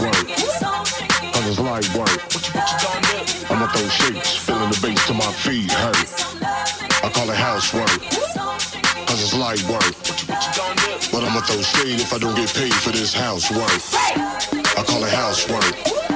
work. it's light work. I'm at those shakes, feeling the bass to my feet hurt. I call it housework. Cause it's light work. But I'ma throw shade if I don't get paid for this housework. I call it housework.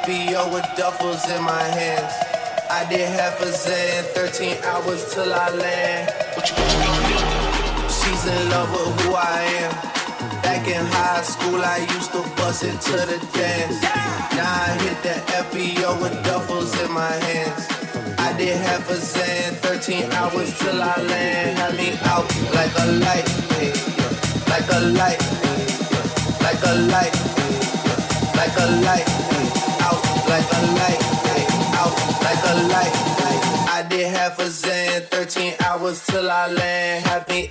FBO with duffels in my hands. I did half a zan, 13 hours till I land. She's in love with who I am. Back in high school, I used to bust it to the dance. Now I hit the FBO with duffels in my hands. I did half a zan, 13 hours till I land. Had me out like a light, like a light, like a light, like a light. Like a light like a light, out like a light. I did half a zen, 13 hours till I land. Happy.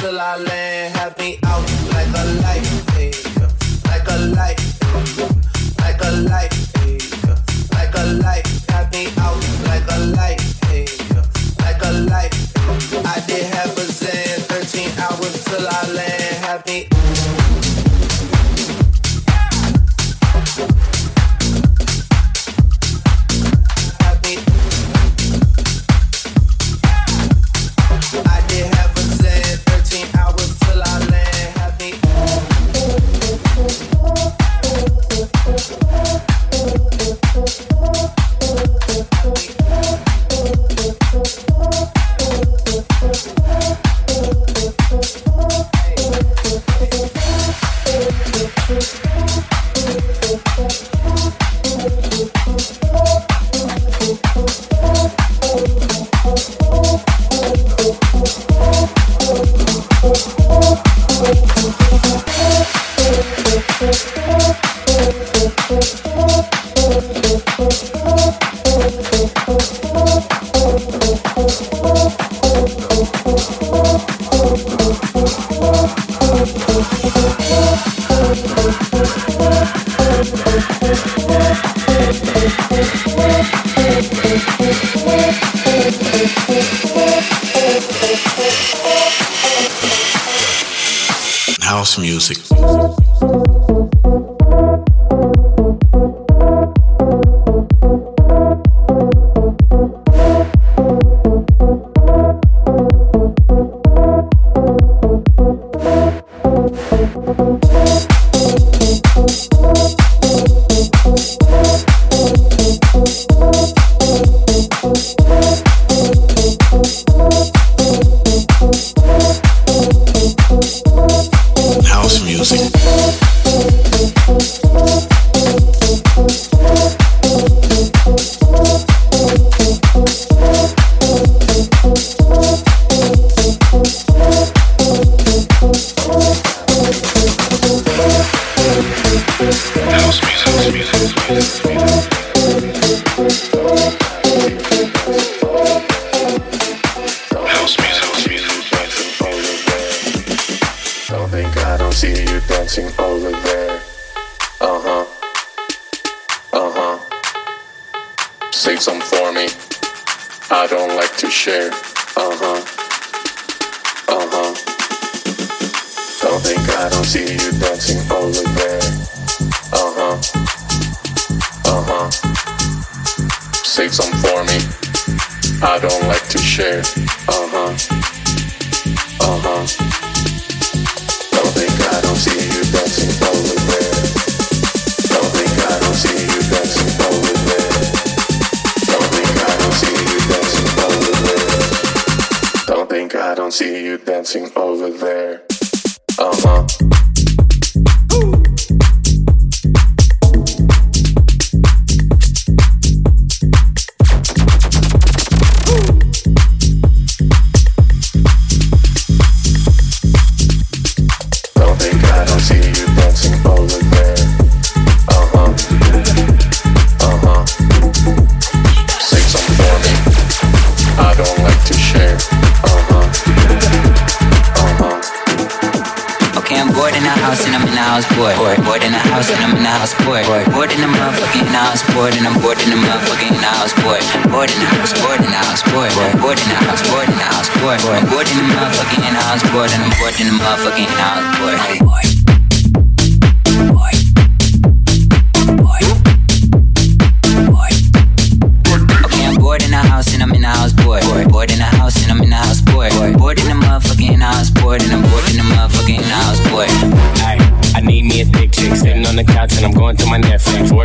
Till I land. house music. dancing over there. Uh huh. Uh huh. Save some for me. I don't like to share. Uh huh. Uh huh. Don't think I don't see you dancing over there. Uh huh. Uh huh. Save some for me. I don't like to share. Uh huh.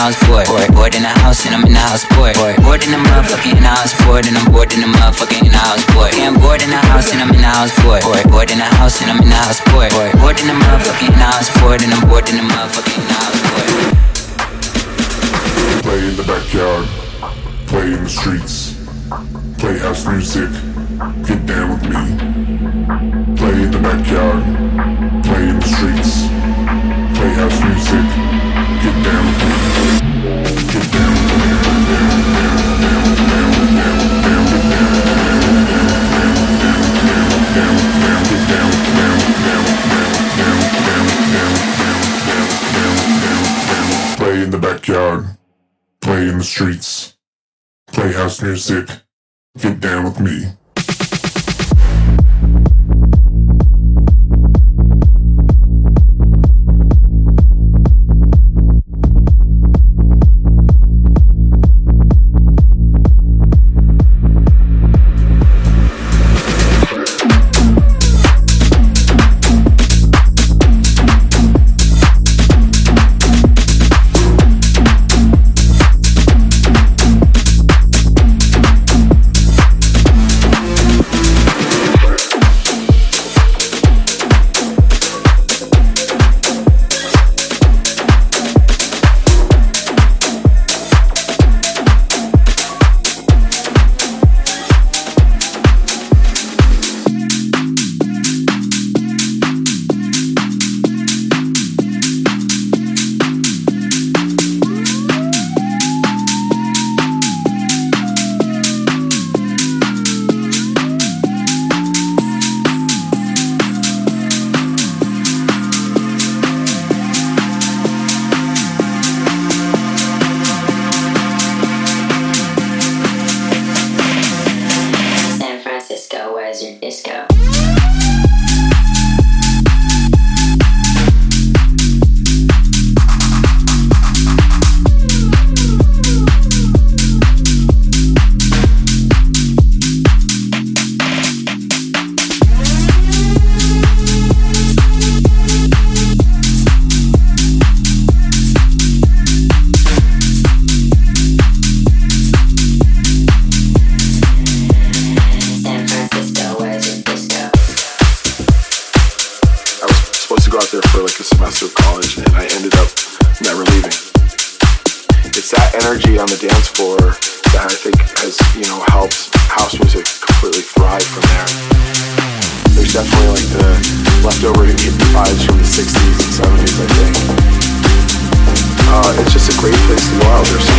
the house, boy. Bored in the motherfucking house, bored and I'm bored in the motherfucking house, boy. Yeah, I'm bored in the house and I'm in the house, boy. Bored in the house and I'm in the house, boy. Bored in the motherfucking house, bored and I'm bored in the motherfucking house, boy. Play in the backyard, play in the streets, play house music, get down with me. Play in the backyard, play in the streets, play house music, the streets, play house music, get down with me. Disco? The dance floor that I think has, you know, helped house music completely thrive from there. There's definitely like the leftover vibes from the 60s and 70s, I think. Uh, it's just a great place to go out. There's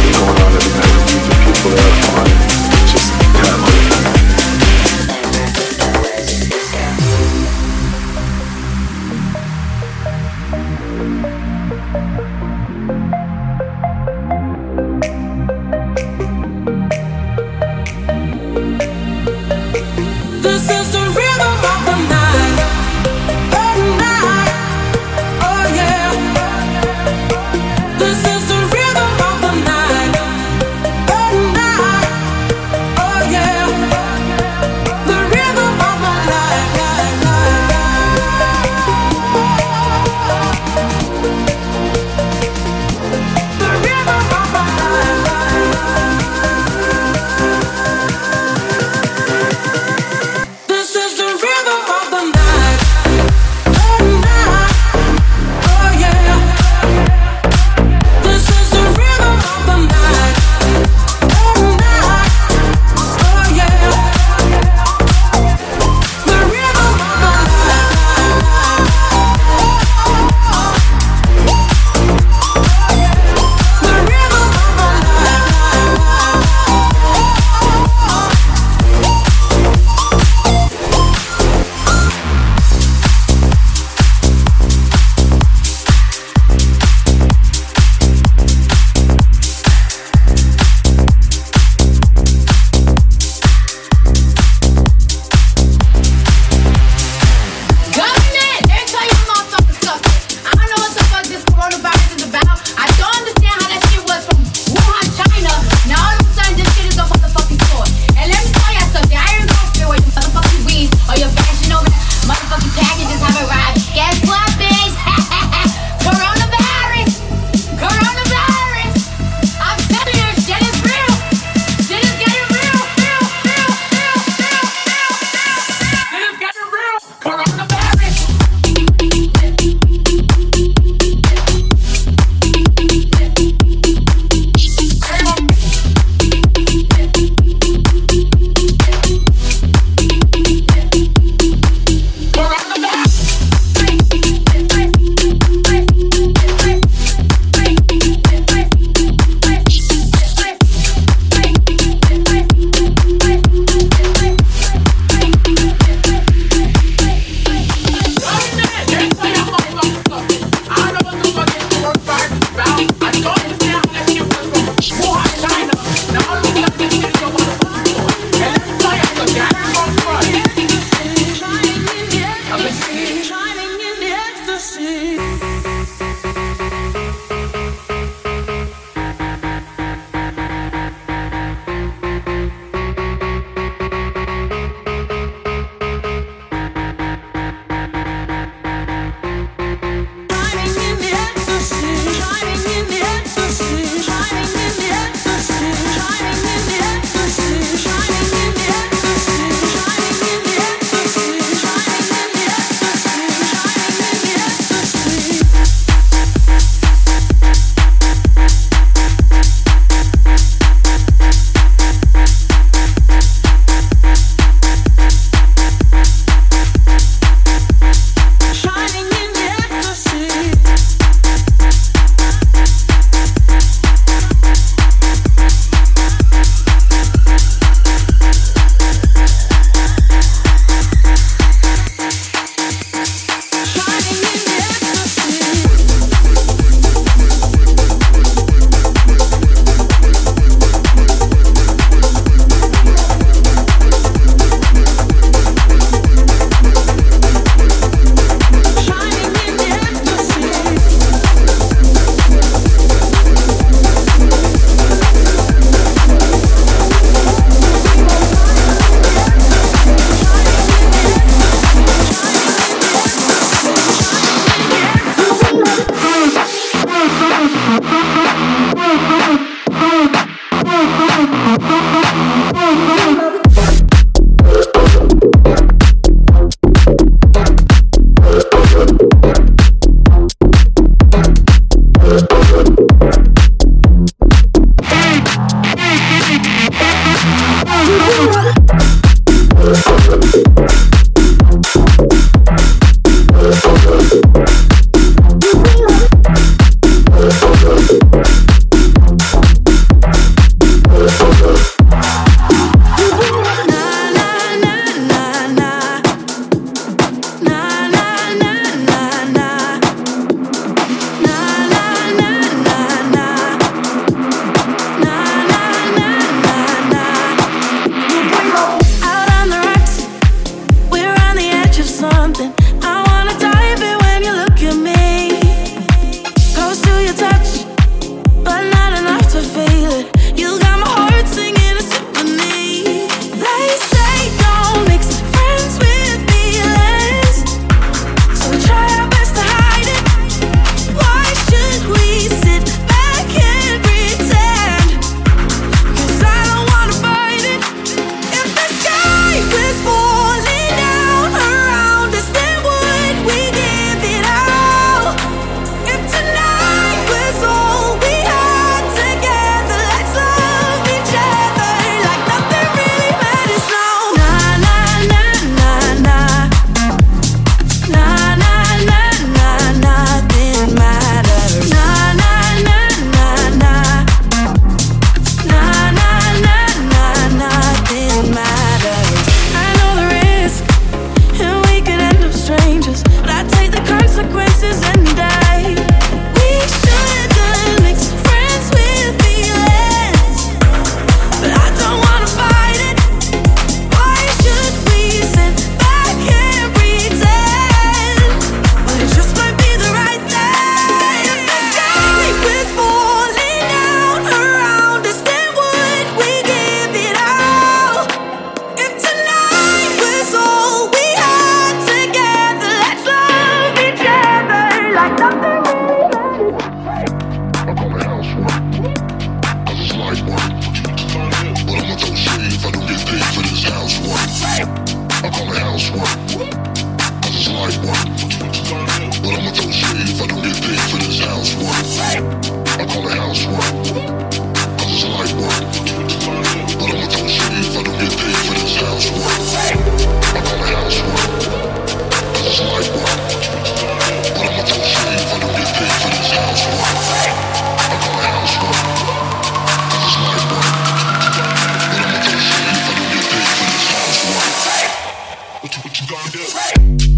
you gonna do?